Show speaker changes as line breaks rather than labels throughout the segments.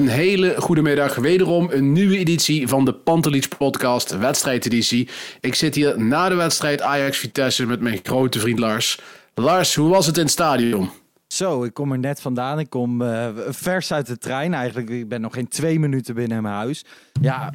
Een hele goede middag. Wederom een nieuwe editie van de Pantelich podcast, wedstrijdeditie. Ik zit hier na de wedstrijd Ajax-Vitesse met mijn grote vriend Lars. Lars, hoe was het in het stadion?
Zo, ik kom er net vandaan. Ik kom eh, vers uit de trein eigenlijk. Ik ben nog geen twee minuten binnen mijn huis. Ja,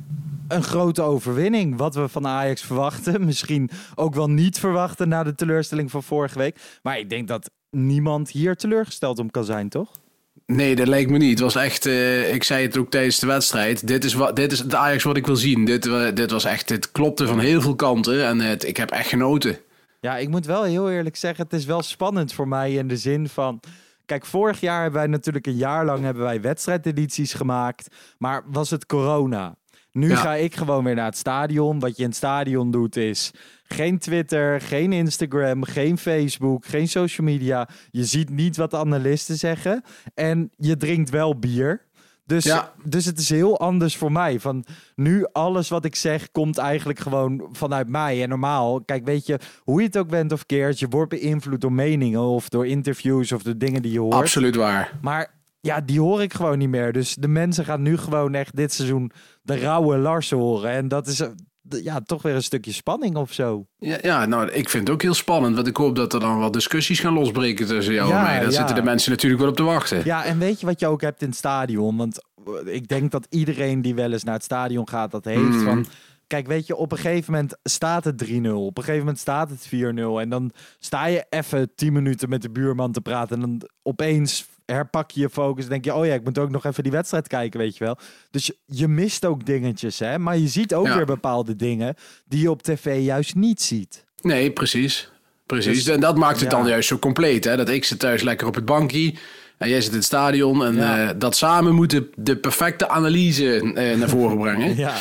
een grote overwinning. Wat we van Ajax verwachten. Misschien ook wel niet verwachten na de teleurstelling van vorige week. Maar ik denk dat niemand hier teleurgesteld om kan zijn, toch?
Nee, dat lijkt me niet. Het was echt, eh, ik zei het ook tijdens de wedstrijd. Dit is, wat, dit is het Ajax wat ik wil zien. Dit, wa- dit was echt, dit klopte van heel veel kanten. En het, ik heb echt genoten.
Ja, ik moet wel heel eerlijk zeggen, het is wel spannend voor mij in de zin van... Kijk, vorig jaar hebben wij natuurlijk een jaar lang hebben wij wedstrijdedities gemaakt. Maar was het corona? Nu
Ja.
ga ik gewoon weer naar het stadion. Wat je in het stadion doet is geen Twitter, geen Instagram, geen Facebook, geen social media. Je ziet niet wat de analisten zeggen. En je drinkt wel bier. Dus,
Ja.
dus het is heel anders voor mij. Van nu alles wat ik zeg komt eigenlijk gewoon vanuit mij. En normaal, kijk, weet je, hoe je het ook bent of keert, je wordt beïnvloed door meningen of door interviews of door dingen die je hoort.
Absoluut waar.
Maar ja, die hoor ik gewoon niet meer. Dus de mensen gaan nu gewoon echt dit seizoen de rauwe Lars horen. En dat is eh, ja, toch weer een stukje spanning of zo.
Ja, ja, nou, ik vind het ook heel spannend. Want ik hoop dat er dan wat discussies gaan losbreken tussen jou
Ja,
en mij. Daar
ja.
zitten de mensen natuurlijk wel op te wachten.
Ja, en weet je wat je ook hebt in het stadion? Want eh, ik denk dat iedereen die wel eens naar het stadion gaat, dat heeft
Mhm.
van... Kijk, weet je, op een gegeven moment staat het 3-0. Op een gegeven moment staat het 4-0. En dan sta je even 10 minuten met de buurman te praten. En dan opeens herpak je je focus. En denk je, oh ja, ik moet ook nog even die wedstrijd kijken, weet je wel. Dus je, je mist ook dingetjes, hè. Maar je ziet ook
Ja.
weer bepaalde dingen die je op tv juist niet ziet.
Nee, precies. Precies.
Dus-
en dat maakt het
ja.
dan juist zo compleet. Hè? Dat ik zit thuis lekker op het bankje. En jij zit in het stadion. En
Ja.
eh, dat samen moet de, de perfecte analyse eh, naar voren brengen.
Ja.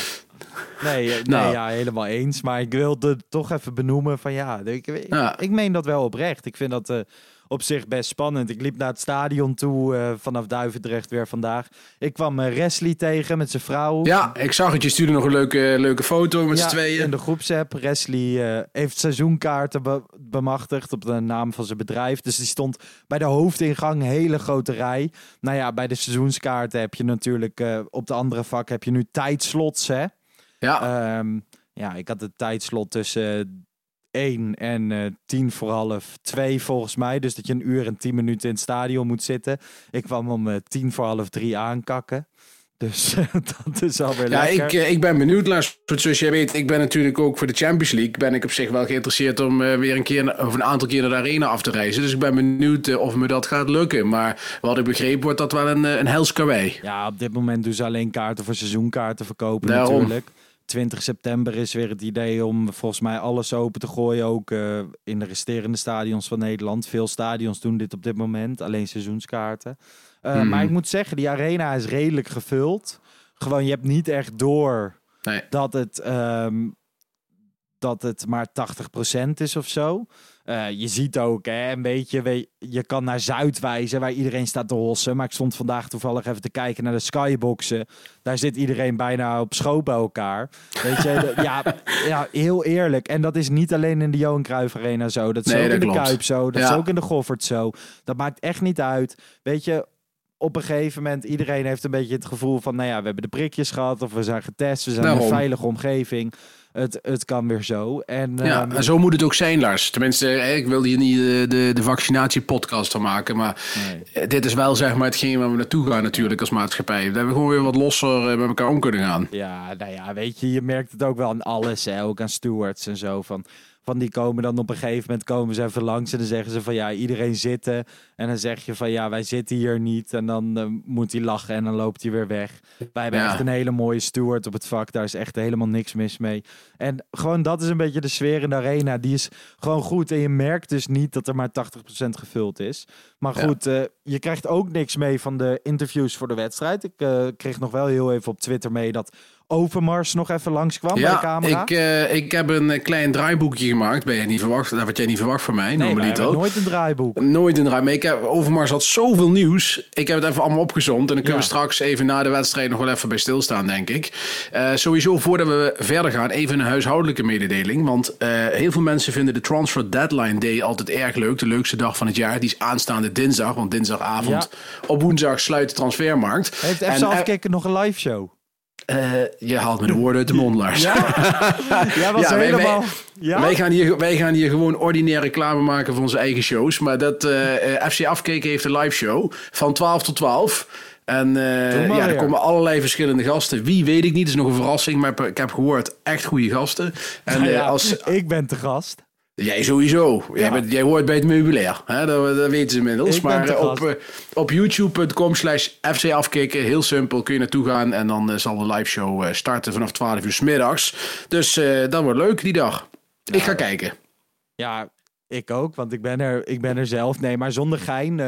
Nee, eh, nee
Nou.
ja, helemaal eens. Maar ik wilde toch even benoemen van ja, ik, ik,
Ja.
ik meen dat wel oprecht. Ik vind dat eh, op zich best spannend. Ik liep naar het stadion toe eh, vanaf Duivendrecht weer vandaag. Ik kwam uh, Wesley tegen met zijn vrouw.
Ja, ik zag het. Je stuurde nog een leuke, leuke foto met z'n
Ja,
tweeën.
in de groepsapp. Eh, heeft seizoenkaarten be- bemachtigd op de naam van zijn bedrijf. Dus die stond bij de hoofdingang, hele grote rij. Nou ja, bij de seizoenskaarten heb je natuurlijk eh, op de andere vak heb je nu tijdslots, hè.
Ja,
Ehm, ja, ik had het tijdslot tussen 1 en eh 10 voor half 2 volgens mij. Dus dat je een uur en 10 minuten in het stadion moet zitten. Ik kwam om eh 10 voor half 3 aankakken. Dus dat is alweer
ja
lekker.
ik, eh, ik ben benieuwd, Lars. Zoals jij weet, ik ben natuurlijk ook voor de Champions League. Ben ik op zich wel geïnteresseerd om weer een keer of een aantal keer naar de arena af te reizen. Dus ik ben benieuwd of me dat gaat lukken. Maar wat ik begreep, wordt dat wel een, een hels karwei.
Ja, op dit moment doen ze alleen kaarten voor seizoenkaarten verkopen
Daarom.
natuurlijk. 20 september is weer het idee om volgens mij alles open te gooien. Ook eh, in de resterende stadions van Nederland. Veel stadions doen dit op dit moment. Alleen seizoenskaarten. Eh,
Mhm.
Maar ik moet zeggen, die arena is redelijk gevuld. Gewoon, je hebt niet echt door
Nee.
dat het, ehm, dat het maar 80% is of zo. Eh, je ziet ook, hè, een beetje, je kan naar Zuid wijzen, waar iedereen staat te hossen. Maar ik stond vandaag toevallig even te kijken naar de skyboxen. Daar zit iedereen bijna op schoot bij elkaar. Weet je, de- ja, ja, heel eerlijk. En dat is niet alleen in de Johan Cruijff Arena zo. Dat is
Nee,
ook
dat
in de. Kuip zo. Dat is ook in de Goffert zo. Dat maakt echt niet uit. Weet je, op een gegeven moment, iedereen heeft een beetje het gevoel van, nou ja, we hebben de prikjes gehad of we zijn getest, we zijn in een veilige omgeving. Het, het kan weer zo. En,
Ja,
ehm,
en zo moet het ook zijn, Lars. Tenminste, ik wil hier niet de, de, de vaccinatiepodcast van maken. Maar eh, dit is wel zeg maar hetgeen waar we naartoe gaan natuurlijk als maatschappij. Dat we gewoon weer wat losser eh, met elkaar om kunnen gaan.
Ja, nou ja, weet je, je merkt het ook wel aan alles, hè? ook aan stewards en zo. Van, van die komen dan op een gegeven moment komen ze even langs en dan zeggen ze van ja, iedereen zitten. En dan zeg je van ja, wij zitten hier niet. En dan eh, moet hij lachen en dan loopt hij weer weg. Wij hebben
Ja.
echt een hele mooie steward op het vak. Daar is echt helemaal niks mis mee. En gewoon dat is een beetje de sfeer in de arena. Die is gewoon goed. En je merkt dus niet dat er maar 80% gevuld is. Maar
Ja.
goed, eh, je krijgt ook niks mee van de interviews voor de wedstrijd. Ik eh, kreeg nog wel heel even op Twitter mee dat Overmars nog even langskwam bij de
Ja,
camera.
ik, eh, ik heb een eh, klein draaiboekje gemaakt. Ben je niet verwacht? Dat had jij niet verwacht van mij,
nee, hebben nooit een draaiboek.
Nooit een draai. Maar ik heb, Overmars had zoveel nieuws. Ik heb het even allemaal opgezond. En dan kunnen
Ja.
we straks even na de wedstrijd nog wel even bij stilstaan, denk ik. Sowieso, voordat we verder gaan, even een huishoudelijke mededeling. Want heel veel mensen vinden de Transfer Deadline Day altijd erg leuk. De leukste dag van het jaar. Die is aanstaande dinsdag. Want dinsdagavond op woensdag sluit de transfermarkt.
Heeft FC Afkikken nog een live show?
eh, je haalt me de woorden uit de mond, Lars.
Was
Ja, wij-
helemaal...
wij-
ja?
Wij, gaan hier, wij gaan hier gewoon ordinaire reclame maken voor onze eigen shows. Maar dat eh, eh, FC Afkeken heeft een live show van 12 tot 12. En eh,
maar
ja, er komen allerlei verschillende gasten. Wie weet ik niet, is nog een verrassing. Maar ik heb gehoord, echt goede gasten. En
Nou ja,
als,
Ik ben te gast.
Jij sowieso. Jij, bent, jij hoort bij het meubilair. Hè? Dat, dat weten ze inmiddels.
Ik
maar eh, op, eh, op youtube.com slash FC afkicken. Heel simpel. Kun je naartoe gaan. En dan eh, zal de live show starten vanaf 12 uur s middags. Dus dat wordt leuk die dag. Ik ga kijken.
Ja, ik ook, want ik ben er, ik ben er zelf. Nee, maar zonder gein.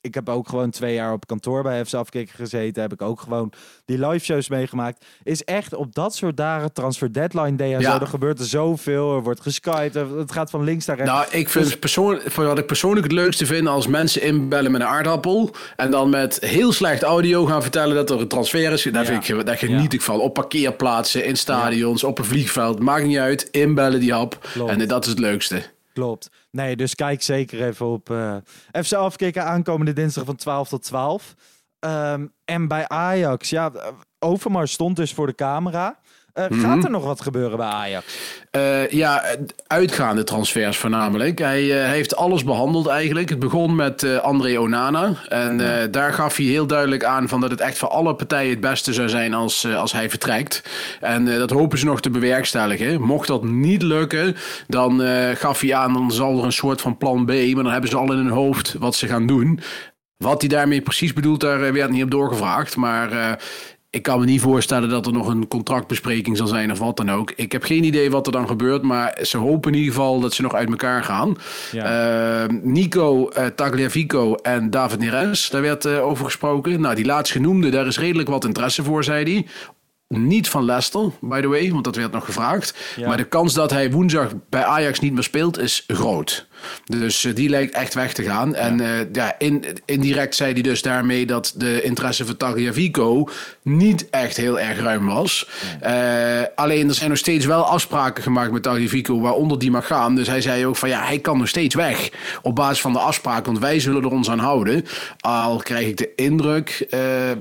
Ik heb ook gewoon twee jaar op kantoor bij FC Afkikken gezeten. Heb ik ook gewoon die live shows meegemaakt. Is echt op dat soort dagen, transfer deadline day en
Ja.
zo. Er gebeurt er zoveel. Er wordt geskyped. er- Het gaat van links naar rechts.
Nou, ik vind het persoonlijk, wat ik persoonlijk het leukste vind als mensen inbellen met een aardappel. En dan met heel slecht audio gaan vertellen dat er een transfer is. Daar, vind ik, daar geniet
Ja.
ik van. Op parkeerplaatsen, in stadions, op een vliegveld. Maakt niet uit. Inbellen die hap.
Klopt.
En dat is het leukste.
Klopt. Nee, dus kijk zeker even op eh FC Afkikken aankomende dinsdag van 12 tot 12. Ehm, en bij Ajax, ja, eh, Overmars stond dus voor de camera. Eh,
Mhm.
Gaat er nog wat gebeuren bij Ajax?
Eh, ja, uitgaande transfers voornamelijk. Hij eh, heeft alles behandeld eigenlijk. Het begon met André Onana. En daar gaf hij heel duidelijk aan van dat het echt voor alle partijen het beste zou zijn als, als hij vertrekt. En dat hopen ze nog te bewerkstelligen. Mocht dat niet lukken, dan gaf hij aan, dan zal er een soort van plan B. Maar dan hebben ze al in hun hoofd wat ze gaan doen. Wat hij daarmee precies bedoelt, daar werd niet op doorgevraagd. Maar ik kan me niet voorstellen dat er nog een contractbespreking zal zijn of wat dan ook. Ik heb geen idee wat er dan gebeurt, maar ze hopen in ieder geval dat ze nog uit elkaar gaan. Eh, Nico eh, Tagliafico en David Neres, daar werd eh, over gesproken. Nou, die laatst genoemde, daar is redelijk wat interesse voor, zei hij. Niet van Leicester, by the way, want dat werd nog gevraagd.
Ja.
Maar de kans dat hij woensdag bij Ajax niet meer speelt is groot. Dus eh, die lijkt echt weg te gaan. En eh, ja, in, indirect zei hij dus daarmee dat de interesse voor Tagliafico niet echt heel erg ruim was. Eh, alleen er zijn nog steeds wel afspraken gemaakt met Tagliafico waaronder die mag gaan. Dus hij zei ook van ja, hij kan nog steeds weg op basis van de afspraak, want wij zullen er ons aan houden. Al krijg ik de indruk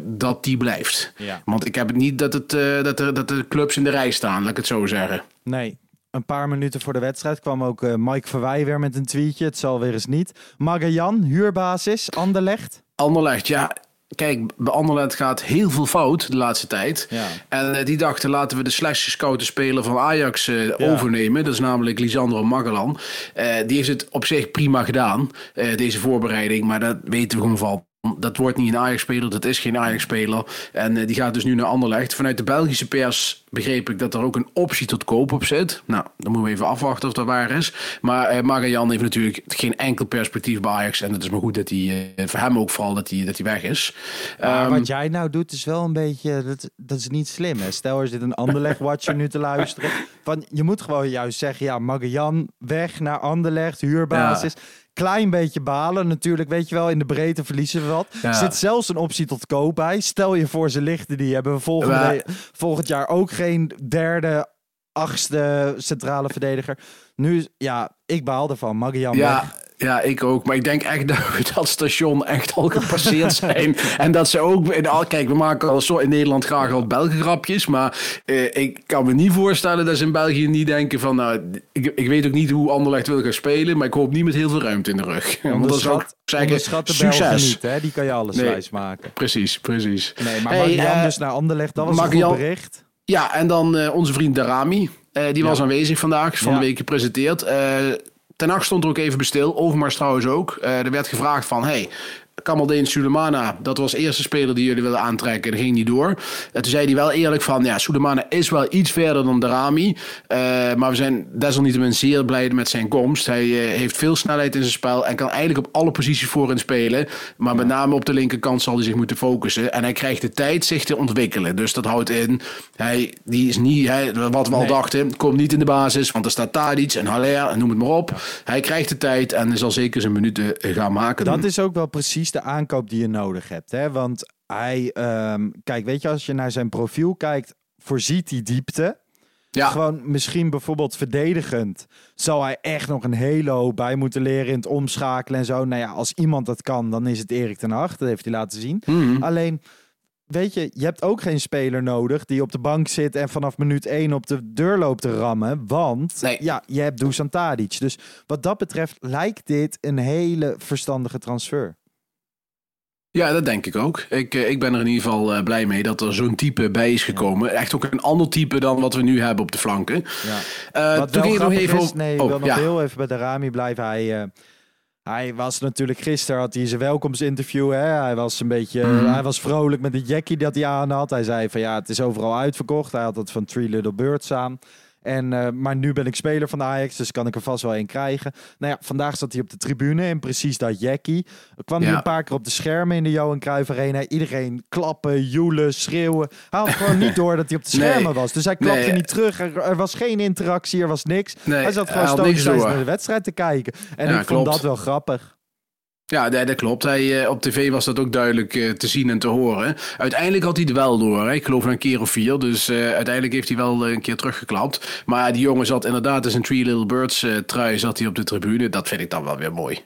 dat die blijft.
Ja.
Want ik heb het niet dat, het, dat, er, dat de clubs in de rij staan, laat ik het zo zeggen.
Nee. Een paar minuten voor de wedstrijd kwam ook eh, Mike Verwij weer met een tweetje. Het zal weer eens niet. Magajan, huurbasis, Anderlecht.
Anderlecht, ja. Kijk, bij Anderlecht gaat heel veel fout de laatste tijd.
Ja.
En eh, die dachten, laten we de slechtst gescouten speler van Ajax eh, overnemen. Dat is namelijk Lisandro Magellan. Eh, die heeft het op zich prima gedaan, deze voorbereiding. Maar dat weten we gewoon van. Dat wordt niet een Ajax-speler, dat is geen Ajax-speler. En eh, die gaat dus nu naar Anderlecht. Vanuit de Belgische pers begreep ik dat er ook een optie tot koop op zit. Nou, dan moeten we even afwachten of dat waar is. Maar uh, heeft natuurlijk geen enkel perspectief bij Ajax. En het is maar goed dat hij, uh, voor hem ook vooral, dat hij, dat hij weg is.
Maar um, wat jij nou doet is wel een beetje, dat, dat is niet slim. Hè? Stel, er zit een Anderlecht-watcher nu te luisteren. Van, je moet gewoon juist zeggen, ja, Magajan weg naar Anderlecht, huurbasis. Ja klein beetje balen. Natuurlijk, weet je wel, in de breedte verliezen we wat. Er zit zelfs een optie tot koop bij. Stel je voor, ze lichten die hebben we volgende, volgend jaar ook geen derde, achtste centrale verdediger. Nu, ja, ik baal ervan. Magian
ja. Ja, ik ook. Maar ik denk echt dat we dat station echt al gepasseerd zijn. en dat ze ook... In, kijk, we maken al zo in Nederland graag al Belgengrapjes. Maar eh, ik kan me niet voorstellen dat ze in België niet denken van... Nou, ik, ik weet ook niet hoe Anderlecht wil gaan spelen. Maar ik hoop niet met heel veel ruimte in de rug.
Want dat zou zeggen, succes. Niet, hè? Die kan je alles nee, wijs maken.
Precies, precies.
Nee, maar hey, uh, dus naar Anderlecht, dat was Marian, een goed bericht.
Ja, en dan uh, onze vriend Darami. Uh, die ja. was aanwezig vandaag, van ja. de week gepresenteerd. Ten acht stond er ook even bestil. Overmars trouwens ook. Uh, er werd gevraagd van, hey, Kamaldeen Sulemana, dat was de eerste speler die jullie willen aantrekken. Ging niet door. En toen zei hij wel eerlijk van, ja, Sulemana is wel iets verder dan Darami. Uh, maar we zijn desalniettemin zeer blij met zijn komst. Hij uh, heeft veel snelheid in zijn spel en kan eigenlijk op alle posities voorin spelen. Maar met name op de linkerkant zal hij zich moeten focussen. En hij krijgt de tijd zich te ontwikkelen. Dus dat houdt in, hij, die is niet, hij, wat we al nee. dachten, komt niet in de basis. Want er staat Tadic en Haller en noem het maar op. Ja. Hij krijgt de tijd en zal zeker zijn minuten gaan maken.
Dat is ook wel precies de aankoop die je nodig hebt. Hè? Want hij, um, kijk, weet je, als je naar zijn profiel kijkt, voorziet hij diepte. Ja. Gewoon misschien bijvoorbeeld verdedigend. Zou hij echt nog een hele hoop bij moeten leren in het omschakelen en zo. Nou ja, als iemand dat kan, dan is het Erik ten Hag. Dat heeft hij laten zien.
Mm.
Alleen, weet je, je hebt ook geen speler nodig die op de bank zit en vanaf minuut 1 op de deur loopt te rammen. Want
nee.
ja, je hebt Dusan Tadic. Dus wat dat betreft lijkt dit een hele verstandige transfer.
Ja, dat denk ik ook. Ik, ik ben er in ieder geval uh, blij mee dat er zo'n type bij is gekomen. Echt ook een ander type dan wat we nu hebben op de flanken.
Ja. Uh, toen ging nog even is, nee, ik oh, wil nog ja. heel even bij de Rami blijven. Hij, uh, hij was natuurlijk gisteren, had hij zijn welkomstinterview. Hè? Hij was een beetje, mm. hij was vrolijk met de jackie dat hij aan had. Hij zei van ja, het is overal uitverkocht. Hij had het van Three Little Birds aan. En, uh, maar nu ben ik speler van de Ajax, dus kan ik er vast wel een krijgen. Nou ja, vandaag zat hij op de tribune en precies dat Jackie. kwam ja. hij een paar keer op de schermen in de Johan Cruijff Arena. Iedereen klappen, joelen, schreeuwen. Hij had gewoon niet door dat hij op de schermen nee. was. Dus hij klapte nee. niet terug. Er, er, was geen interactie, er was niks.
Nee,
hij zat gewoon stoïcijns naar de wedstrijd te kijken. En ja, ik klopt. vond dat wel grappig.
Ja, dat, klopt. Hij, op tv was dat ook duidelijk uh, te zien en te horen. Uiteindelijk had hij het wel door. Hè? Ik geloof een keer of vier. Dus uh, uiteindelijk heeft hij wel een keer teruggeklapt. Maar die jongen zat inderdaad in zijn Three Little Birds uh, trui zat hij op de tribune. Dat vind ik dan wel weer mooi.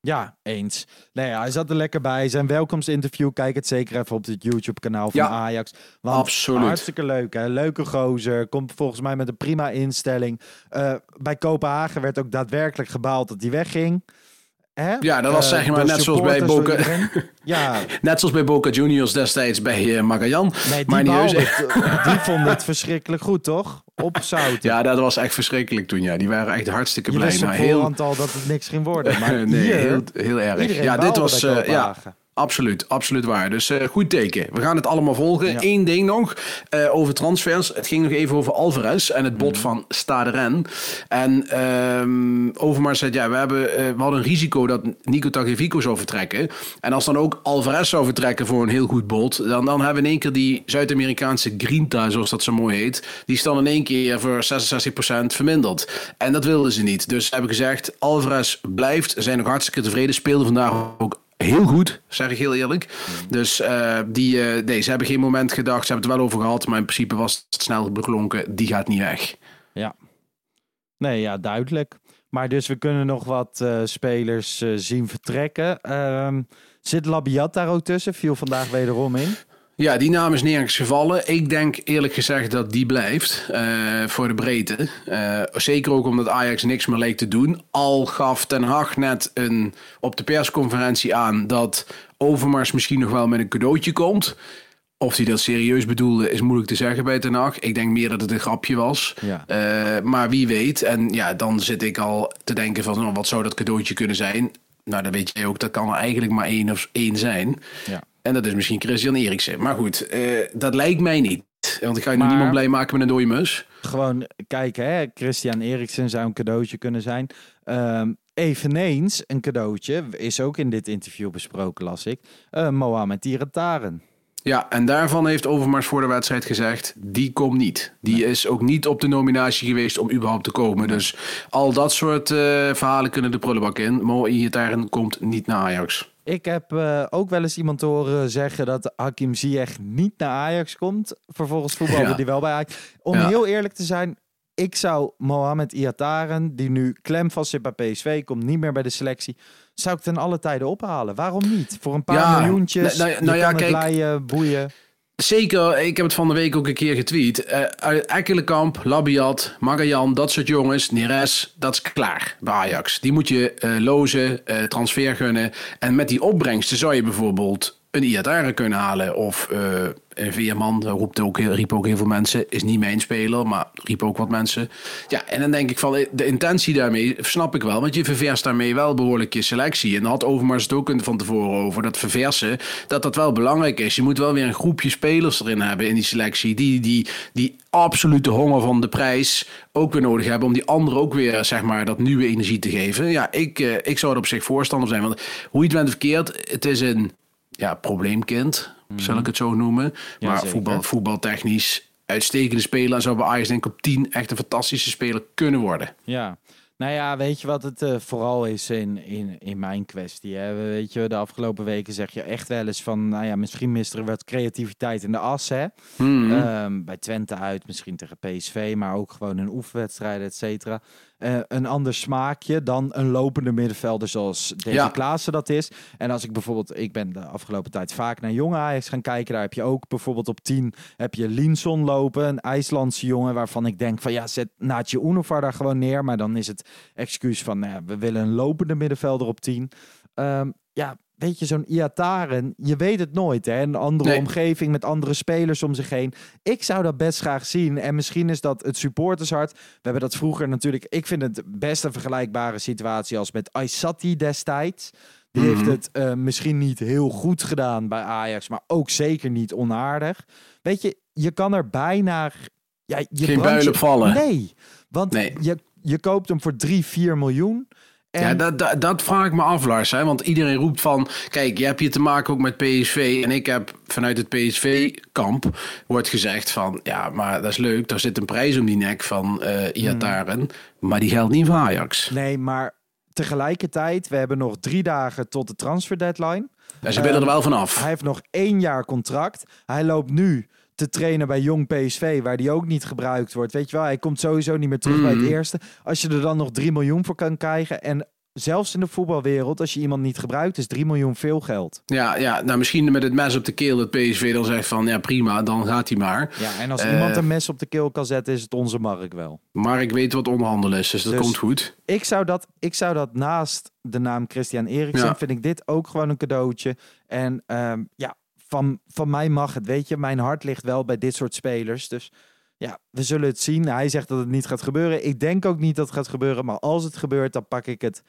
Ja, eens. Nee, ja, hij zat er lekker bij. Zijn welkomstinterview, kijk het zeker even op het YouTube-kanaal van
ja,
Ajax. Want
absoluut.
Hartstikke leuk, hè? Leuke gozer. Komt volgens mij met een prima instelling. bij Kopenhagen werd ook daadwerkelijk gebaald dat hij wegging. Hè?
Ja, dat was uh, zeg maar net zoals bij Boca.
ja.
net zoals bij Boca Juniors destijds bij uh, Magajan.
Nee, die, het, die vonden het verschrikkelijk goed, toch? Op zout.
Ja, dat was echt verschrikkelijk toen. Ja, die waren echt hartstikke blij.
Je
maar
heel al dat het niks ging worden. Maar
nee,
hier,
heel, heel erg. Ja, dit was uh, ja. Absoluut, absoluut waar. Dus uh, goed teken. We gaan het allemaal volgen. Ja. Eén ding nog uh, over transfers. Het ging nog even over Alvarez en het bod mm. van Stade En um, Overmars zei, ja, we, hebben, uh, we hadden een risico dat Nico Tagliafico zou vertrekken. En als dan ook Alvarez zou vertrekken voor een heel goed bod, dan, dan hebben we in één keer die Zuid-Amerikaanse grinta, zoals dat zo mooi heet, die is dan in één keer voor 66% verminderd. En dat wilden ze niet. Dus hebben gezegd, Alvarez blijft, zijn nog hartstikke tevreden, speelde vandaag ook heel goed, zeg ik heel eerlijk. Dus uh, die, uh, nee, ze hebben geen moment gedacht, ze hebben het wel over gehad, maar in principe was het snel beklonken, die gaat niet weg.
Ja. Nee, ja, duidelijk. Maar dus we kunnen nog wat uh, spelers zien vertrekken. Ehm, zit Labiat daar ook tussen? Viel vandaag wederom in.
Ja, die naam is nergens gevallen. Ik denk eerlijk gezegd dat die blijft uh, voor de breedte. Uh, zeker ook omdat Ajax niks meer leek te doen. Al gaf Ten Hag net een, op de persconferentie aan dat Overmars misschien nog wel met een cadeautje komt. Of hij dat serieus bedoelde, is moeilijk te zeggen bij Ten Hag. Ik denk meer dat het een grapje was.
Ja.
Uh, maar wie weet. En ja, dan zit ik al te denken van, oh, wat zou dat cadeautje kunnen zijn? nou dat weet je ook, dat kan er eigenlijk maar één of één zijn.
Ja.
En dat is misschien Christian Eriksen. Maar goed, eh, dat lijkt mij niet. Want ik ga je nu
Maar-
niemand blij maken met een dode mus.
Gewoon kijken, hè? Christian Eriksen zou een cadeautje kunnen zijn. Ehm, eveneens een cadeautje, is ook in dit interview besproken, las ik. Eh Mohamed Irataren.
Ja, en daarvan heeft Overmars voor de wedstrijd gezegd, die komt niet. Die is ook niet op de nominatie geweest om überhaupt te komen. Dus al dat soort eh, verhalen kunnen de prullenbak in. Mo Iataren komt niet naar Ajax.
Ik heb eh, ook wel eens iemand horen zeggen dat Hakim Ziyech niet naar Ajax komt. Vervolgens voetbalde
Ja.
die wel bij Ajax. Om
Ja.
heel eerlijk te zijn, ik zou Mohamed Iataren, die nu klem vast zit bij PSV, komt niet meer bij de selectie, zou ik ten alle tijden ophalen. Waarom niet? Voor een paar
Ja,
miljoentjes,
nou- nou
je
ja, kijk-
leien, boeien.
Zeker, ik heb het van de week ook een keer getweet. Uit Ekkelenkamp, Labiat, Magajan, dat soort jongens, Neres, dat is klaar bij Ajax. Die moet je eh, lozen, eh, transfer gunnen. En met die opbrengsten zou je bijvoorbeeld een Iataren kunnen halen. Of eh, een Veerman, roept ook, riep ook heel veel mensen. Is niet mijn speler, maar riep ook wat mensen. Ja, en dan denk ik van, eh, de intentie daarmee snap ik wel. Want je ververst daarmee wel behoorlijk je selectie. En daar had Overmars het ook van tevoren over. Dat verversen, dat dat wel belangrijk is. Je moet wel weer een groepje spelers erin hebben in die selectie. Die, die, die absolute honger van de prijs ook weer nodig hebben. Om die anderen ook weer, zeg maar, dat nieuwe energie te geven. Ja, ik, eh, ik zou er op zich voorstander zijn. Want hoe je het bent verkeerd, het is een ja, probleemkind, zal ik het zo noemen.
Ja,
maar
zeker.
voetbal, voetbaltechnisch uitstekende speler. En zou bij Ajax denk ik op 10 echt een fantastische speler kunnen worden.
Ja. Nou ja, weet je wat het eh, vooral is in, in, in mijn kwestie? Hè? Weet je, de afgelopen weken zeg je echt wel eens van, nou ja, misschien mist er wat creativiteit in de as, hè?
Mhm.
Ehm, bij Twente uit, misschien tegen PSV, maar ook gewoon een oefenwedstrijd, et cetera. Eh, een ander smaakje dan een lopende middenvelder zoals Davy
Ja.
Klaassen dat is. En als ik bijvoorbeeld, ik ben de afgelopen tijd vaak naar jonge Ajax gaan kijken. Daar heb je ook bijvoorbeeld op 10 heb je Linson lopen, een IJslandse jongen waarvan ik denk van ja, zet Naatje Unovar daar gewoon neer. Maar dan is het excuus van, nou ja, we willen een lopende middenvelder op 10. Ehm, ja, weet je, zo'n Iataren, je weet het nooit. Hè? Een andere
Nee.
omgeving met andere spelers om zich heen. Ik zou dat best graag zien. En misschien is dat het supportershart. We hebben dat vroeger natuurlijk... Ik vind het best een vergelijkbare situatie als met Aysati destijds. Die heeft
Mhm.
het eh, misschien niet heel goed gedaan bij Ajax, maar ook zeker niet onaardig. Weet je, je kan er bijna... Ja, je
Geen
brandt
buil
je-
op vallen.
Nee, want
Nee.
Je, je koopt hem voor 3, 4 miljoen. En
Ja, dat, dat, dat vraag ik me af, Lars. Hè? Want iedereen roept van... Kijk, je hebt hier te maken ook met PSV. En ik heb vanuit het PSV-kamp... wordt gezegd van... Ja, maar dat is leuk. Daar zit een prijs om die nek van eh Iataren. Maar die geldt niet voor Ajax.
Nee, maar tegelijkertijd, we hebben nog drie dagen tot de transfer deadline.
En ze willen er
Ehm,
wel vanaf.
Hij heeft nog één jaar contract. Hij loopt nu te trainen bij Jong PSV, waar die ook niet gebruikt wordt. Weet je wel, hij komt sowieso niet meer terug bij het
Mhm.
eerste. Als je er dan nog 3 miljoen voor kan krijgen. En zelfs in de voetbalwereld, als je iemand niet gebruikt, is 3 miljoen veel geld.
Ja, ja, nou misschien met het mes op de keel dat PSV dan zegt van... Ja, prima, dan gaat hij maar.
Ja, en als
Eh.
iemand een mes op de keel kan zetten, is het onze Mark wel.
Maar ik weet wat onderhandelen is, dus dat
Dus-
komt goed.
Ik zou dat, ik zou dat naast de naam Christian Eriksen,
Ja.
vind ik dit ook gewoon een cadeautje. En ehm, ja, van, van mij mag het, weet je. Mijn hart ligt wel bij dit soort spelers. Dus ja, we zullen het zien. Hij zegt dat het niet gaat gebeuren. Ik denk ook niet dat het gaat gebeuren. Maar als het gebeurt, dan pak ik het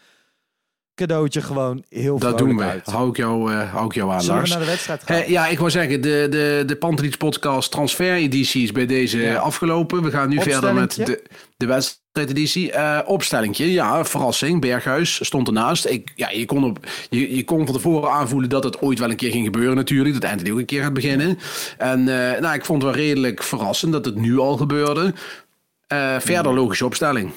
cadeautje gewoon heel
Dat
vrolijk
doen we.
uit.
Hou ik jou, eh, hou ik jou aan,
Zullen we naar de wedstrijd gaan?
Eh, ja, ik wou zeggen, de, de, de Pantelis podcast transfereditie is bij deze
Ja.
afgelopen. We gaan nu verder met de, de wedstrijdeditie. Eh opstellingje, ja, verrassing. Berghuis stond ernaast. Ik, ja, je, kon op, je, je kon van tevoren aanvoelen dat het ooit wel een keer ging gebeuren natuurlijk. Dat Anthony ook een keer gaat beginnen. En nou, ik vond het wel redelijk verrassend dat het nu al gebeurde. Verder logische opstelling.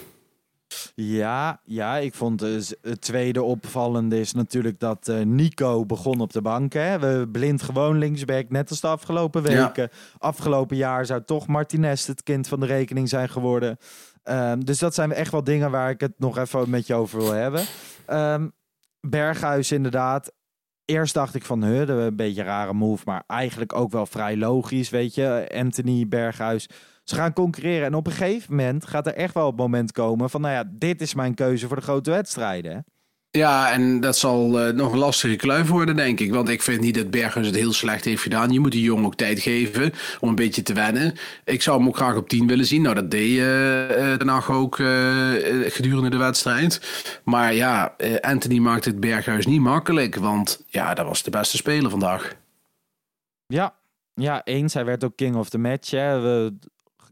Ja, ja, ik vond eh, het tweede opvallende is natuurlijk dat eh, Nico begon op de bank. Hè? We blind gewoon linksback, net als de afgelopen
Ja.
weken. Afgelopen jaar zou toch Martinez het kind van de rekening zijn geworden. Ehm, dus dat zijn echt wel dingen waar ik het nog even met je over wil hebben. Ehm, Berghuis inderdaad. Eerst dacht ik van, huh, een beetje een rare move, maar eigenlijk ook wel vrij logisch, weet je. Anthony Berghuis. Ze gaan concurreren en op een gegeven moment gaat er echt wel het moment komen van, nou ja, dit is mijn keuze voor de grote wedstrijden.
Ja, en dat zal eh, nog een lastige kluif worden, denk ik. Want ik vind niet dat Berghuis het heel slecht heeft gedaan. Je moet die jongen ook tijd geven om een beetje te wennen. Ik zou hem ook graag op 10 willen zien. Nou, dat deed uh, Haag ook uh, gedurende de wedstrijd. Maar ja, Anthony maakt het Berghuis niet makkelijk. Want ja, dat was de beste speler vandaag.
Ja, ja eens. Hij werd ook king of the match. Hè. We,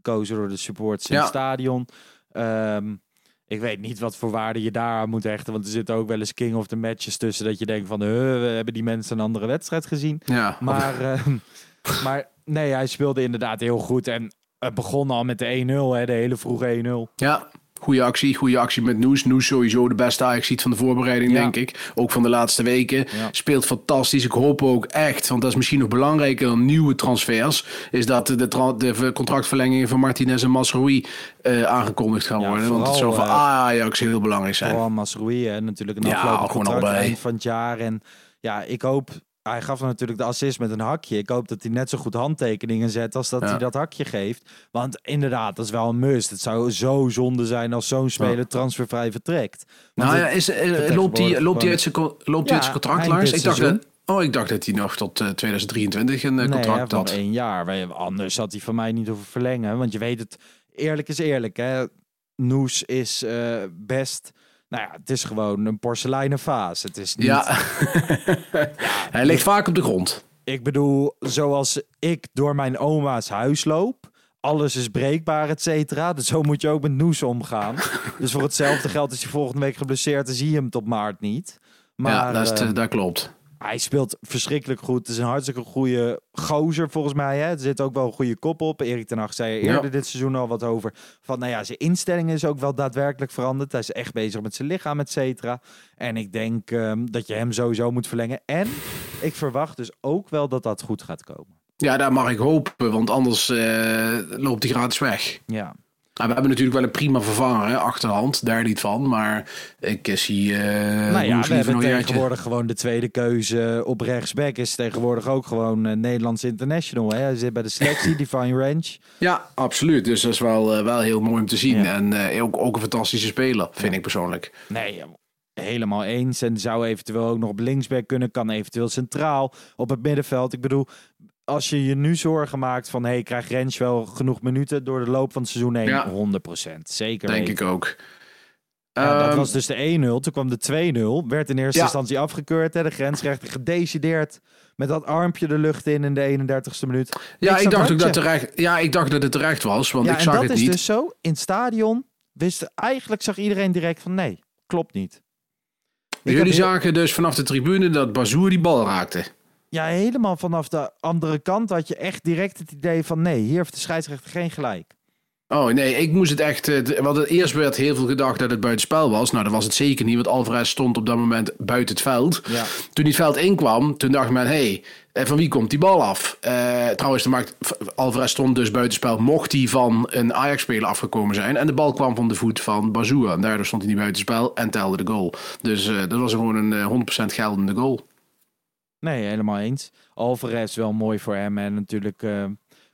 gekozen door de supporters in het stadion. Um, ik weet niet wat voor waarde je daar aan moet hechten. Want er zitten ook wel eens king of the matches tussen. Dat je denkt van, we hebben die mensen een andere wedstrijd gezien.
Ja.
Maar, uh, maar nee, hij speelde inderdaad heel goed. En het begon al met de 1-0, de hele vroege 1-0.
Ja, Goede actie, goede actie met Noes. Noes sowieso de beste ajax van de voorbereiding, denk ik. Ook van de laatste weken. Speelt fantastisch. Ik hoop ook echt, want dat is misschien nog belangrijker dan nieuwe transfers, is dat de, de contractverlengingen van Martinez en Masroui uh, aangekondigd gaan worden. want het zou voor uh, Ajax heel belangrijk zijn.
Vooral Masroui, en natuurlijk een afgelopen ja, contract eind van het jaar. En ja, ik hoop hij gaf natuurlijk de assist met een hakje. Ik hoop dat hij net zo goed handtekeningen zet als dat hij dat hakje geeft. Want inderdaad, dat is wel een must. Het zou zo zonde zijn als zo'n speler transfervrij vertrekt.
nou ja, is, eh, loopt hij loopt uit zijn, loopt ja, zijn contract langs? Ik dacht, dat, oh, ik dacht dat hij nog tot uh, eh, 2023 een uh, contract
nee,
had.
één jaar. Anders had hij van mij niet hoeven verlengen. Want je weet het, eerlijk is eerlijk. Hè? Noes is best nou ja, het is gewoon een porseleinen vaas. Het is niet...
Ja, hij ligt vaak op de grond.
Ik bedoel, zoals ik door mijn oma's huis loop, alles is breekbaar, et cetera. Dus zo moet je ook met Noes omgaan. dus voor hetzelfde geld is hij volgende week geblesseerd en zie je hem tot maart niet. Maar,
ja, dat, is, uh, dat klopt
hij speelt verschrikkelijk goed. Het is een hartstikke goede gozer volgens mij. Hè? Er zit ook wel een goede kop op. Erik ten Hag zei eerder dit seizoen al wat over. Van nou ja, zijn instelling is ook wel daadwerkelijk veranderd. Hij is echt bezig met zijn lichaam, et cetera. En ik denk um, dat je hem sowieso moet verlengen. En ik verwacht dus ook wel dat dat goed gaat komen.
Ja, daar mag ik hopen, want anders uh, loopt hij gratis weg.
Ja.
Nou, we hebben natuurlijk wel een prima vervanger, hè, achterhand, daar niet van. Maar ik zie. Uh,
nou ja, we hebben tegenwoordig gewoon de tweede keuze op rechtsback. Is tegenwoordig ook gewoon uh, Nederlands international. Hè? Hij zit bij de selectie, Divine Range.
Ja, absoluut. Dus dat is wel, uh, wel heel mooi om te zien. En ook, ook een fantastische speler, vind ik persoonlijk.
Nee, helemaal eens. En zou eventueel ook nog op linksback kunnen. Kan eventueel centraal op het middenveld. Ik bedoel, als je je nu zorgen maakt van... hey, krijgt Rens wel genoeg minuten door de loop van het seizoen heen? Ja. 100%. Zeker
Denk ik ook.
Ja, dat ehm, was dus de 1-0. Toen kwam de 2-0. Werd in eerste instantie afgekeurd. Hè. De grensrechter gedecideerd met dat armpje de lucht in in de 31ste minuut.
Ja, ik, dacht ook dat terecht. Ja, ik dacht dat het terecht was, want ik zag het niet. dat is
dus zo. In het stadion wist eigenlijk zag iedereen direct van nee, klopt niet.
Jullie zagen dus vanaf de tribune dat Bazoer die bal raakte
ja, helemaal vanaf de andere kant had je echt direct het idee van nee, hier heeft de scheidsrechter geen gelijk.
Oh nee, ik moest het echt. Eh, want het eerst werd heel veel gedacht dat het buitenspel was. Nou, dat was het zeker niet, want Alvarez stond op dat moment buiten het veld. Ja. Toen die het veld inkwam, toen dacht men: hé, hey, eh, van wie komt die bal af? Uh, trouwens, de maakt, Alvarez stond dus buitenspel. Mocht hij van een Ajax-speler afgekomen zijn. En de bal kwam van de voet van Bazoua. En daardoor stond hij niet buitenspel en telde de goal. Dus uh, dat was gewoon een 100% geldende goal.
Nee, helemaal eens. Alvarez wel mooi voor hem. En natuurlijk uh,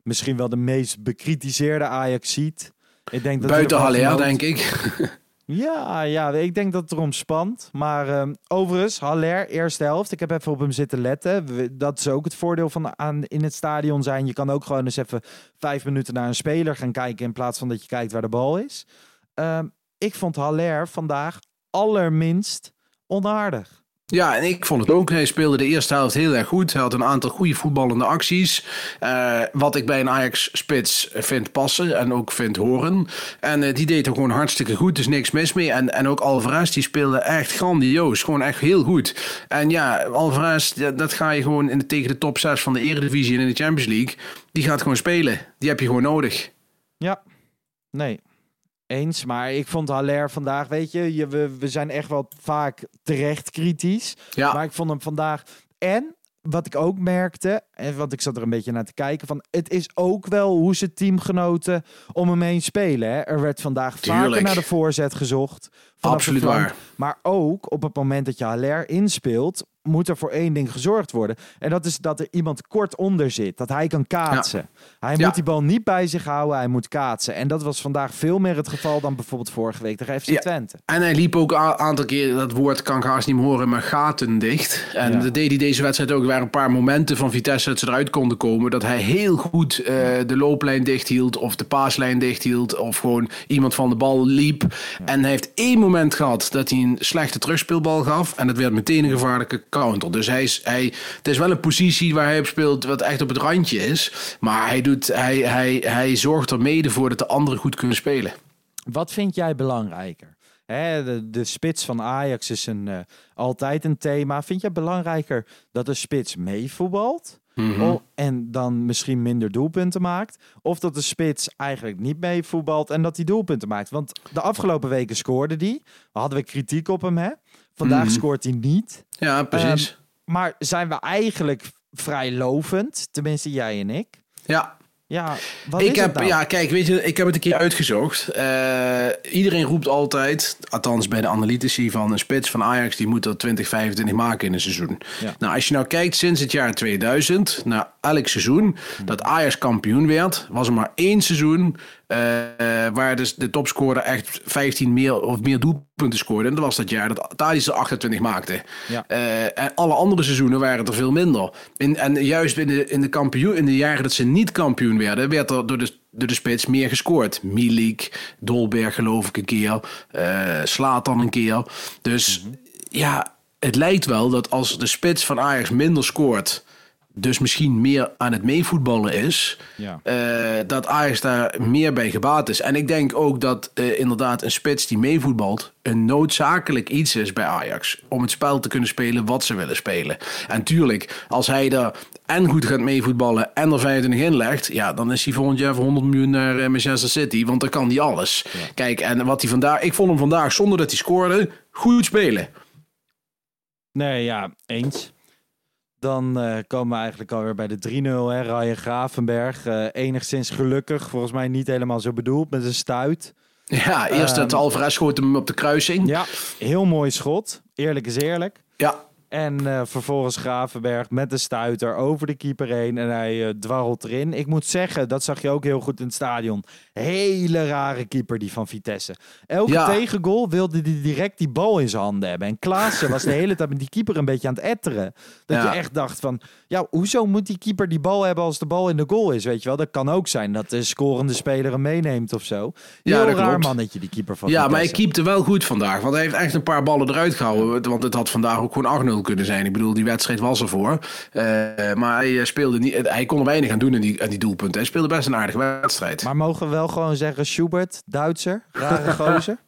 misschien wel de meest bekritiseerde Ajax ziet. Ik denk dat
Buiten Haller, denk ik.
ja, ja, ik denk dat het erom spant. Maar uh, overigens, Haller, eerste helft. Ik heb even op hem zitten letten. Dat is ook het voordeel van aan in het stadion zijn. Je kan ook gewoon eens even vijf minuten naar een speler gaan kijken... in plaats van dat je kijkt waar de bal is. Uh, ik vond Haller vandaag allerminst onaardig.
Ja, en ik vond het ook. Hij speelde de eerste helft heel erg goed. Hij had een aantal goede voetballende acties. Uh, wat ik bij een Ajax-spits vind passen en ook vind horen. En uh, die deed er gewoon hartstikke goed, dus niks mis mee. En, en ook Alvarez, die speelde echt grandioos. Gewoon echt heel goed. En ja, Alvarez, dat ga je gewoon in de, tegen de top 6 van de Eredivisie en in de Champions League. Die gaat gewoon spelen. Die heb je gewoon nodig.
Ja, nee, eens, maar ik vond Haller vandaag, weet je, je we, we zijn echt wel vaak terecht kritisch. Ja. Maar ik vond hem vandaag. En wat ik ook merkte, want ik zat er een beetje naar te kijken, van het is ook wel hoe ze teamgenoten om hem heen spelen. Hè? Er werd vandaag vaker
Tuurlijk.
naar de voorzet gezocht.
Absoluut waar.
Maar ook op het moment dat je Haller inspeelt, moet er voor één ding gezorgd worden. En dat is dat er iemand kort onder zit. Dat hij kan kaatsen. Hij
Ja.
moet die bal niet bij zich houden, hij moet kaatsen. En dat was vandaag veel meer het geval dan bijvoorbeeld vorige week tegen FC
Ja.
Twente.
En hij liep ook een aantal keer, dat woord kan ik haast niet meer horen, maar gaten dicht. En dat deed hij deze wedstrijd ook. Er waren een paar momenten van Vitesse dat ze eruit konden komen. Dat hij heel goed eh, de looplijn dicht hield of de paaslijn dicht hield. Of gewoon iemand van de bal liep. En hij heeft één moment gehad dat hij een slechte terugspeelbal gaf. En dat werd meteen een gevaarlijke counter. Dus hij is, hij, het is wel een positie waar hij op speelt wat echt op het randje is. Maar hij, doet, hij, hij, hij zorgt er mede voor dat de anderen goed kunnen spelen.
Wat vind jij belangrijker? De, spits van Ajax is een, eh, altijd een thema. Vind jij belangrijker dat de spits meevoetbalt? O- en dan misschien minder doelpunten maakt? Of dat de spits eigenlijk niet meevoetbalt en dat hij doelpunten maakt? Want de afgelopen weken scoorde hij. Hadden we kritiek op hem, hè? Vandaag scoort hij niet.
Ja, precies.
Ehm, maar zijn we eigenlijk vrij lovend? Tenminste, jij en ik.
ja.
Ja, wat
ik
is
heb,
het nou?
ja, kijk, weet je, ik heb het een keer uitgezocht. Eh, iedereen roept altijd, althans bij de analytici van een spits van Ajax, die moet er 20, 25 maken in een seizoen.
Ja.
Nou, als je nou kijkt sinds het jaar 2000 naar elk seizoen dat Ajax kampioen werd, was er maar één seizoen waar dus de topscorer echt 15 meer of meer doelpunten scoorde. En dat was dat jaar dat Tadic er 28 maakte.
Ja.
Eh, en alle andere seizoenen waren het er veel minder. In, en juist in de, in, de kampioen, in de jaren dat ze niet kampioen werden, werd er door de, door de spits meer gescoord. Milik, Dolberg geloof ik een keer, eh Slaat dan een keer. Dus ja, het lijkt wel dat als de spits van Ajax minder scoort, dus misschien meer aan het meevoetballen is,
Ja.
eh, dat Ajax daar meer bij gebaat is. En ik denk ook dat eh, inderdaad een spits die meevoetbalt een noodzakelijk iets is bij Ajax. Om het spel te kunnen spelen wat ze willen spelen. En tuurlijk, als hij er en goed gaat meevoetballen en er 25 in legt, ja, dan is hij volgend jaar voor 100 miljoen naar eh, Manchester City. Want dan kan hij alles. Kijk, en wat hij vandaag, ik vond hem vandaag zonder dat hij scoorde, goed spelen.
Nee, ja, eens. Dan eh, komen we eigenlijk alweer bij de 3-0. Hè. Ryan Gravenberg, eh, enigszins gelukkig. Volgens mij niet helemaal zo bedoeld, met een stuit.
Ja, eerst het
Ehm,
Alvarez schoot hem op de kruising.
Ja, heel mooi schot. Eerlijk is eerlijk.
Ja,
En eh, vervolgens Gravenberg met de stuiter over de keeper heen. En hij dwarrelt erin. Ik moet zeggen, dat zag je ook heel goed in het stadion. Hele rare keeper die van Vitesse. Elke
Ja.
tegengoal wilde hij direct die bal in zijn handen hebben. En Klaassen was de hele tijd met die keeper een beetje aan het etteren. Dat
Ja.
je echt dacht van, ja, hoezo moet die keeper die bal hebben als de bal in de goal is? Weet je wel, dat kan ook zijn dat de scorende speler hem meeneemt of zo.
Ja,
Heel
dat
raar mannetje, die keeper van
Ja, maar hij keepte wel goed vandaag. Want hij heeft echt een paar ballen eruit gehouden. Want het had vandaag ook gewoon 8-0 kunnen zijn. Ik bedoel, die wedstrijd was ervoor. Eh maar hij, eh, speelde niet, hij kon er weinig aan doen in die, aan die doelpunten. Hij speelde best een aardige wedstrijd.
Maar mogen we wel gewoon zeggen, Schubert, Duitser, rare gozer?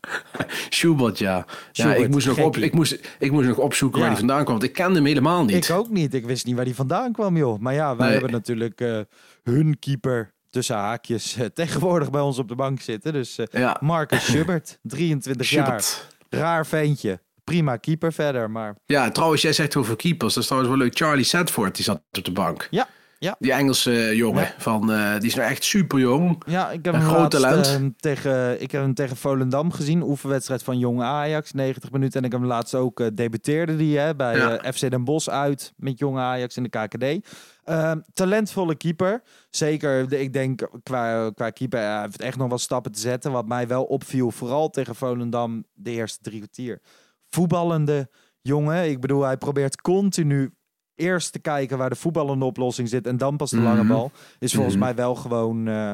Schubert, ja. ja ik, moest nog op, ik, moest, ik moest nog opzoeken
Ja.
waar hij vandaan kwam. Want ik kende hem helemaal niet.
Ik ook niet. Ik wist niet waar die vandaan kwam, joh. Maar ja, wij
Nee.
hebben natuurlijk eh, hun keeper tussen haakjes eh, tegenwoordig bij ons op de bank zitten. Dus eh,
Ja.
Marcus Schubert, 23 jaar. Raar ventje. Prima keeper verder, maar
Ja, trouwens, jij zegt over keepers. Dat is trouwens wel leuk. Charlie Sedford, die zat op de bank.
ja. Ja,
Die Engelse jongen.
Ja.
Van, eh, die is nou echt super jong.
ja ik heb
Een
hem
groot
laatst,
talent.
eh, tegen, ik heb hem tegen Volendam gezien. Oefenwedstrijd van Jonge Ajax, 90 minuten. En ik heb hem laatst ook, eh, debuteerde die hè, bij
Ja.
eh, FC Den Bosch uit met Jonge Ajax in de KKD. Ehm, talentvolle keeper. Zeker, de- ik denk qua, qua keeper hij heeft echt nog wat stappen te zetten. Wat mij wel opviel, vooral tegen Volendam de eerste drie kwartier. Voetballende jongen. Ik bedoel, hij probeert continu eerst te kijken waar de voetballende oplossing zit en dan pas de lange
Mhm.
bal. Is volgens
Mhm.
mij wel gewoon... eh,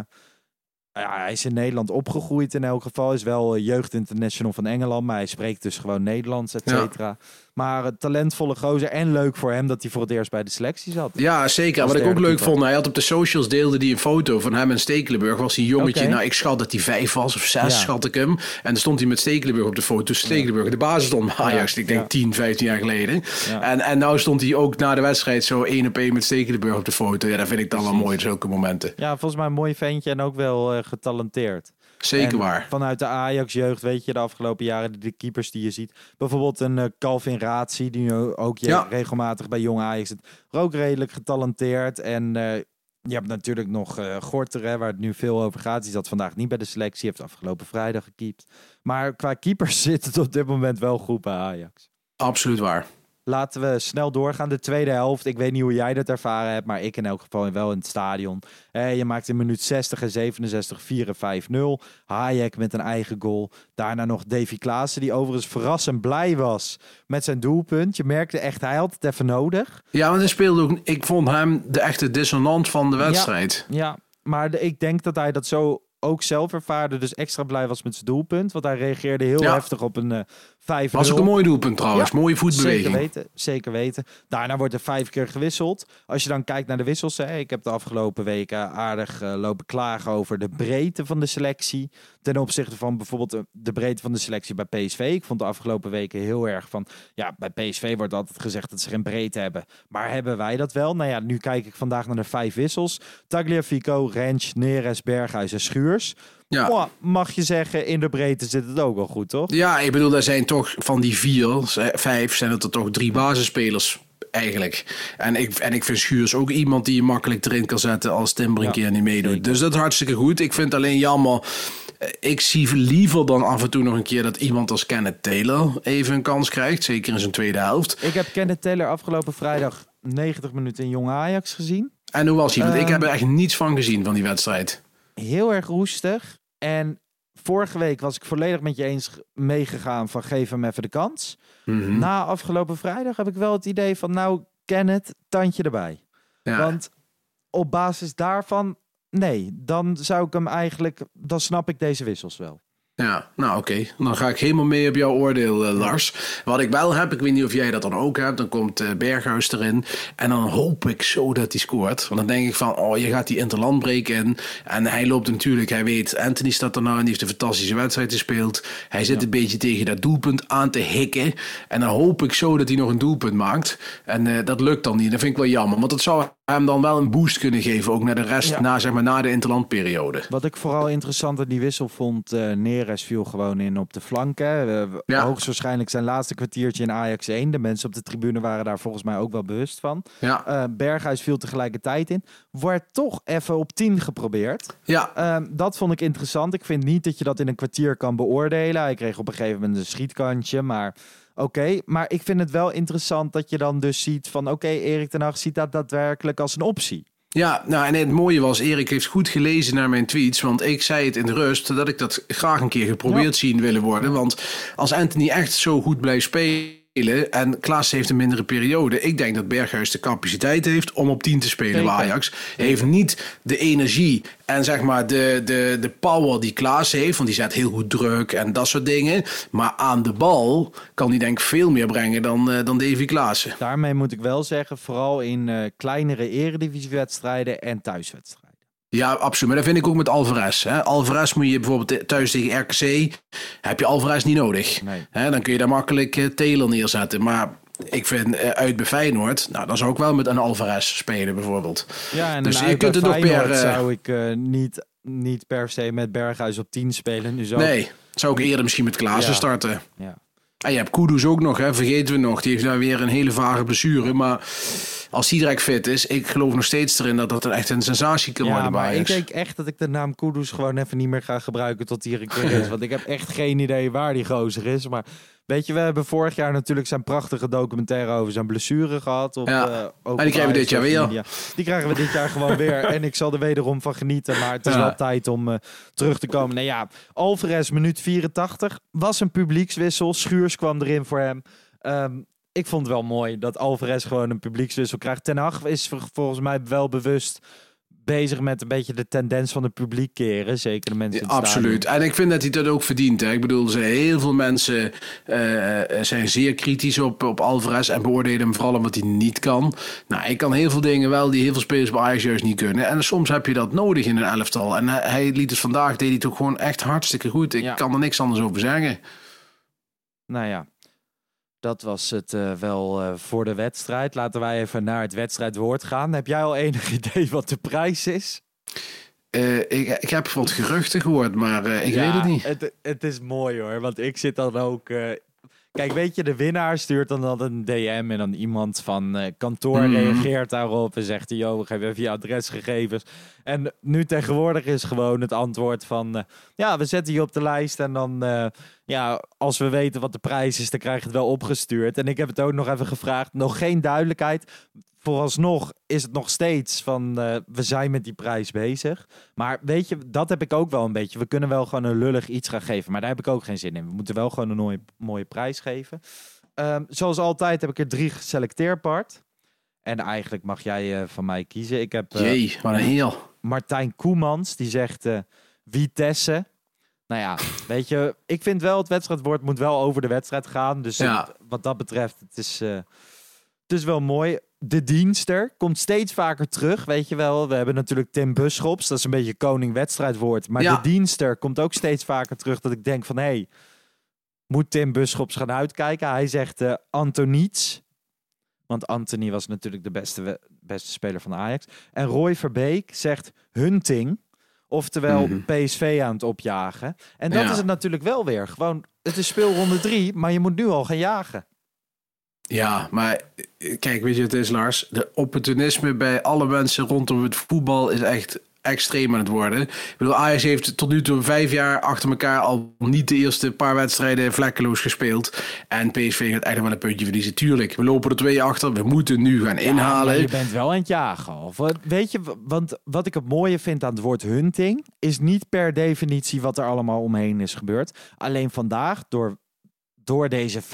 ja, hij is in Nederland opgegroeid in elk geval. Is wel eh, jeugdinternational van Engeland, maar hij spreekt dus gewoon Nederlands, et
Ja.
Maar een talentvolle gozer en leuk voor hem dat hij voor het eerst bij de selectie zat.
Ja, zeker.
Als
Wat ik ook leuk
keeper.
vond, hij had op de socials deelde hij een foto van hem en Stekelenburg. Was hij jongetje, nou ik schat dat hij vijf was of zes,
Ja.
schat ik hem. En dan stond hij met Stekelenburg op de foto. Stekelenburg, de basis stond Ajax,
Ja,
ik denk
ja.
10, 15 jaar geleden. En, en nou stond hij ook na de wedstrijd zo één op één met Stekelenburg op de foto. Ja, dat vind ik dan wel mooi, zulke momenten.
Ja, volgens mij een mooi ventje en ook wel eh, getalenteerd.
Zeker
En
waar.
Vanuit de Ajax-jeugd weet je de afgelopen jaren de, keepers die je ziet. Bijvoorbeeld een eh, Calvin Razi, die nu ook je
Ja.
regelmatig bij Jong Ajax zit. Ook redelijk getalenteerd. En eh, je hebt natuurlijk nog eh Gorter, hè, waar het nu veel over gaat. Die zat vandaag niet bij de selectie, heeft afgelopen vrijdag gekiept. Maar qua keepers zit het op dit moment wel goed bij Ajax.
Absoluut waar.
Laten we snel doorgaan. De tweede helft. Ik weet niet hoe jij dat ervaren hebt, maar ik in elk geval wel in het stadion. Eh, je maakt in minuut 60 en 67 4 en 5-0. Hayek met een eigen goal. Daarna nog Davy Klaassen, die overigens verrassend blij was met zijn doelpunt. Je merkte echt, hij had het even nodig.
Ja, want hij speelde ook. Ik vond hem de echte dissonant van de wedstrijd.
Ja, maar de- ik denk dat hij dat zo ook zelf ervaarde. Dus extra blij was met zijn doelpunt. Want hij reageerde heel
Ja.
heftig op een eh 5-0.
Was ook een mooi doelpunt trouwens.
Ja,
Mooie voetbeweging.
Zeker weten, zeker weten. Daarna wordt er vijf keer gewisseld. Als je dan kijkt naar de wissels, hè, ik heb de afgelopen weken aardig eh, lopen klagen over de breedte van de selectie. Ten opzichte van bijvoorbeeld eh, de breedte van de selectie bij PSV. Ik vond de afgelopen weken heel erg van, ja, bij PSV wordt altijd gezegd dat ze geen breedte hebben. Maar hebben wij dat wel? Nou ja, nu kijk ik vandaag naar de vijf wissels. Tagliafico, Rens, Neres, Berghuis en Schuurs.
Ja.
Mag je zeggen, in de breedte zit het ook wel goed, toch?
Ja, ik bedoel, er zijn toch van die vier, z- vijf, zijn het er toch drie basisspelers eigenlijk. En ik, en ik vind Schuurs ook iemand die je makkelijk erin kan zetten als Timber een
Ja,
keer niet meedoet.
zeker.
Dus dat is hartstikke goed. Ik vind het alleen jammer. eh, Ik zie liever dan af en toe nog een keer dat iemand als Kenneth Taylor even een kans krijgt. Zeker in zijn tweede helft.
Ik heb Kenneth Taylor afgelopen vrijdag 90 minuten in Jong Ajax gezien.
En hoe was hij? Want ik
Ehm,
heb er echt niets van gezien van die wedstrijd.
Heel erg roestig. En vorige week was ik volledig met je eens ge- meegegaan van geef hem even de kans.
Mhm.
Na afgelopen vrijdag heb ik wel het idee van nou, Kenneth, tandje erbij.
Ja.
Want op basis daarvan, nee, dan zou ik hem eigenlijk, dan snap ik deze wissels wel.
Ja, nou oké. Dan ga ik helemaal mee op jouw oordeel, eh, Lars. Wat ik wel heb, ik weet niet of jij dat dan ook hebt. Dan komt eh, Berghuis erin. En dan hoop ik zo dat hij scoort. Want dan denk ik van, oh, je gaat die interlandbreek in. En hij loopt natuurlijk, hij weet, Anthony staat er nou en die heeft een fantastische wedstrijd gespeeld. Hij zit een beetje tegen dat doelpunt aan te hikken. En dan hoop ik zo dat hij nog een doelpunt maakt. En eh, dat lukt dan niet. Dat vind ik wel jammer. Want dat zou hem dan wel een boost kunnen geven. Ook naar de rest,
Ja.
na, zeg maar, na de interlandperiode.
Wat ik vooral interessant aan die wissel vond, eh Neres viel gewoon in op de flanken. Eh,
Ja.
Hoogstwaarschijnlijk zijn laatste kwartiertje in Ajax 1. De mensen op de tribune waren daar volgens mij ook wel bewust van.
Ja,
Eh, Berghuis viel tegelijkertijd in. Wordt toch even op 10 geprobeerd.
ja.
Ehm, dat vond ik interessant. Ik vind niet dat je dat in een kwartier kan beoordelen. Hij kreeg op een gegeven moment een schietkantje, maar oké. Maar ik vind het wel interessant dat je dan dus ziet van... oké, Erik ten Hag ziet dat daadwerkelijk als een optie.
Ja, nou en het mooie was, Erik heeft goed gelezen naar mijn tweets. Want ik zei het in de rust dat ik dat graag een keer geprobeerd zien willen worden. Want als Anthony echt zo goed blijft spelen. En Klaas heeft een mindere periode. Ik denk dat Berghuis de capaciteit heeft om op 10 te spelen bij
Zeker.
Ajax. Hij heeft niet de energie en zeg maar de, de, de power die Klaas heeft. Want die zet heel goed druk en dat soort dingen. Maar aan de bal kan hij denk ik veel meer brengen dan, eh, dan Davy Klaassen.
Daarmee moet ik wel zeggen, vooral in eh, kleinere eredivisiewedstrijden en thuiswedstrijden.
Ja, absoluut. Maar dat vind ik ook met Alvarez. Hè. Alvarez moet je bijvoorbeeld thuis tegen RKC... heb je Alvarez niet nodig.
Nee.
Hè, dan kun je daar makkelijk eh, Taylor neerzetten. Maar ik vind eh, uit bij Feyenoord... Nou, dan zou ik wel met een Alvarez spelen bijvoorbeeld.
Ja, en
Dus je kunt het per, eh,
zou ik niet, niet per se met Berghuis op 10 spelen. Nu zo.
Nee, zou ik eerder misschien met Klaassen
Ja.
starten.
Ja.
En je hebt Kudus ook nog, hè, vergeten we nog. Die heeft daar weer een hele vage blessure. Maar als die direct fit is... ik geloof nog steeds erin dat dat een echt een sensatie kan
Ja,
worden bij
maar ik denk echt dat ik de naam Kudus gewoon even niet meer ga gebruiken tot hij er een keer is. Want ik heb echt geen idee waar die gozer is. Maar weet je, we hebben vorig jaar natuurlijk zijn prachtige documentaire over zijn blessure gehad. Op,
Ja.
eh, ook
En die krijgen we dit jaar weer.
Die krijgen we dit jaar gewoon weer. En ik zal er wederom van genieten. Maar het is
Ja.
wel tijd om eh, terug te komen. Nou ja, Alvarez, minuut 84. Was een publiekswissel. Schuurs kwam erin voor hem. Ehm, ik vond het wel mooi dat Alvarez gewoon een publiekswissel krijgt. Ten Hag is vol- volgens mij wel bewust bezig met een beetje de tendens van het publiek keren. Zeker de mensen het
Absoluut. En ik vind dat hij dat ook verdient. Hè. Ik bedoel, heel veel mensen eh, zijn zeer kritisch op, op Alvarez en beoordelen hem vooral omdat hij niet kan. Nou, ik kan heel veel dingen wel die heel veel spelers bij Ajax juist niet kunnen. En soms heb je dat nodig in een elftal. En hij, hij liet het vandaag, deed hij toch gewoon echt hartstikke goed. Ik
Ja.
kan er niks anders over zeggen.
Nou ja, dat was het eh, wel eh, voor de wedstrijd. Laten wij even naar het wedstrijdwoord gaan. Heb jij al enig idee wat de prijs is?
eh, ik, ik heb wat geruchten gehoord, maar ik
Ja,
weet het niet.
Het, het is mooi hoor, want ik zit dan ook. kijk, weet je, de winnaar stuurt dan, dan een DM en dan iemand van kantoor
Mhm.
reageert daarop en zegt: Yo, geef even je adresgegevens. En nu tegenwoordig is gewoon het antwoord van: Ja, we zetten je op de lijst en dan, ja, als we weten wat de prijs is, dan krijg je het wel opgestuurd. En ik heb het ook nog even gevraagd, nog geen duidelijkheid. Vooralsnog is het nog steeds van eh, we zijn met die prijs bezig. Maar weet je, dat heb ik ook wel een beetje. We kunnen wel gewoon een lullig iets gaan geven, maar daar heb ik ook geen zin in. We moeten wel gewoon een mooie, mooie prijs geven. Ehm, zoals altijd heb ik er drie geselecteerd, Bart. En eigenlijk mag jij eh, van mij kiezen. Ik heb eh,
Jee, wat een heel.
Martijn Koemans, die zegt Vitesse. Nou ja, weet je, ik vind wel het wedstrijdwoord moet wel over de wedstrijd gaan. Dus
Ja.
wat dat betreft, het is, eh, het is wel mooi. De dienster komt steeds vaker terug, weet je wel. We hebben natuurlijk Tim Buschops, dat is een beetje koning wedstrijdwoord. Maar
Ja.
de dienster komt ook steeds vaker terug dat ik denk van... hé, hey, moet Tim Buschops gaan uitkijken? Hij zegt eh Antoniets. Want Anthony was natuurlijk de beste, beste speler van Ajax. En Roy Verbeek zegt Hunting. Oftewel
Mhm.
PSV aan het opjagen. En dat
Ja.
is het natuurlijk wel weer. Gewoon, het is speelronde drie, maar je moet nu al gaan jagen.
Ja, maar eh, kijk, weet je wat het is, Lars? De opportunisme bij alle mensen rondom het voetbal is echt extreem aan het worden. Ik bedoel, Ajax heeft tot nu toe vijf jaar achter elkaar al niet de eerste paar wedstrijden vlekkeloos gespeeld. En PSV gaat eigenlijk wel een puntje verliezen. Tuurlijk, we lopen er twee achter. We moeten nu gaan inhalen.
je bent wel aan het jagen. Of, weet je, want wat ik het mooie vind aan het woord hunting... is niet per definitie wat er allemaal omheen is gebeurd. Alleen vandaag, door, door deze 5-0...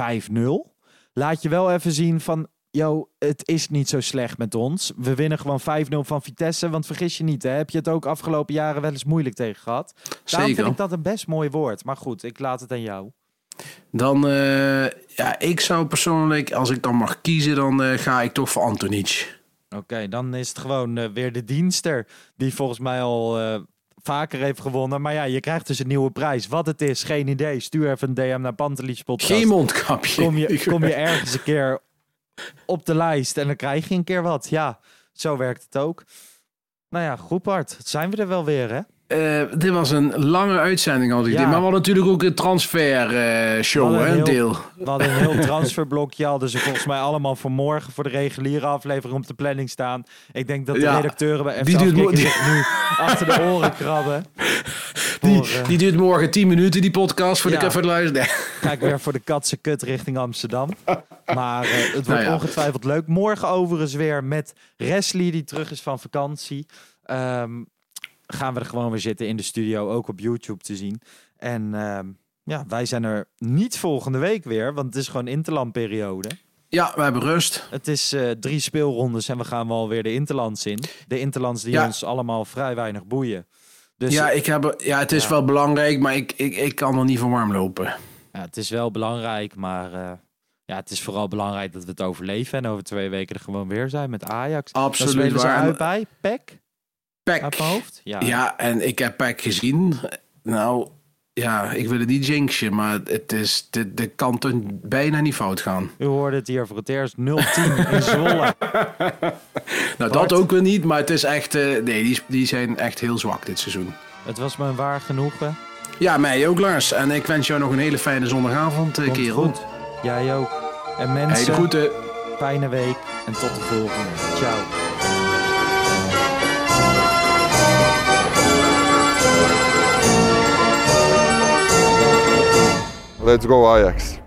laat je wel even zien van... Yo, het is niet zo slecht met ons. We winnen gewoon 5-0 van Vitesse. Want vergis je niet, hè, heb je het ook afgelopen jaren wel eens moeilijk tegen gehad. Daarom
Zeker.
vind ik dat een best mooi woord. Maar goed, ik laat het aan jou.
Dan, eh, ja, ik zou persoonlijk, als ik dan mag kiezen, dan eh, ga ik toch voor Antonic.
Oké, dan is het gewoon eh, weer de dienster. Die volgens mij al vaker heeft gewonnen. Maar ja, je krijgt dus een nieuwe prijs. Wat het is, geen idee. Stuur even een DM naar Pantelich Podcast.
Geen mondkapje.
kom, je, kom je ergens een keer op de lijst en dan krijg je een keer wat. Ja, zo werkt het ook. Nou ja, goed Bart. Zijn we er wel weer, hè?
Eh, dit was een lange uitzending al. die
Ja.
dit. Maar we hadden natuurlijk ook een transfer eh, show, hè,
een heel-
deel.
We hadden een heel transferblokje. Hadden ze volgens mij allemaal voor morgen voor de reguliere aflevering op de planning staan. Ik denk dat de
Ja,
redacteuren bij FC
die duurt
nu achter de oren krabben.
Die,
Voor, eh,
die duurt morgen 10 minuten, die podcast, voor
Ja.
de luisteren. Nee.
ga ik weer voor de katse kut richting Amsterdam. Maar het wordt
Nou ja.
ongetwijfeld leuk. Morgen overigens weer met Wesley, die terug is van vakantie. Ehm, gaan we er gewoon weer zitten in de studio, ook op YouTube te zien. En ehm, ja, wij zijn er niet volgende week weer, want het is gewoon interlandperiode.
Ja, we hebben rust.
Het is eh, drie speelrondes en we gaan wel weer de interlands in. De interlands die
Ja.
ons allemaal vrij weinig boeien. Dus
ja, ik heb, ja, het is
Ja.
wel belangrijk, maar ik, ik, ik kan er niet voor warm lopen.
Ja, het is wel belangrijk, maar eh, ja, het is vooral belangrijk dat we het overleven en over twee weken er gewoon weer zijn met Ajax.
Absoluut waar.
uit bij PEC
Pack.
uit mijn hoofd. Ja,
Ja, en ik heb Pack gezien. Nou, ja, ik wil het niet jinxen, maar het is, dit, dit kan toch bijna niet fout gaan.
u hoorde het hier voor het eerst 0-10 in Zwolle.
Nou,
Bart?
dat ook weer niet, maar het is echt, eh, nee, die, die zijn echt heel zwak dit seizoen.
Het was me een waar genoegen.
Ja, mij ook, Lars. En ik wens jou nog een hele fijne zondagavond, eh,
Komt
kerel.
goed. Jij ook. En
Hey, de
mensen,
groeten.
fijne week en tot de volgende. Ciao.
Let's go Ajax.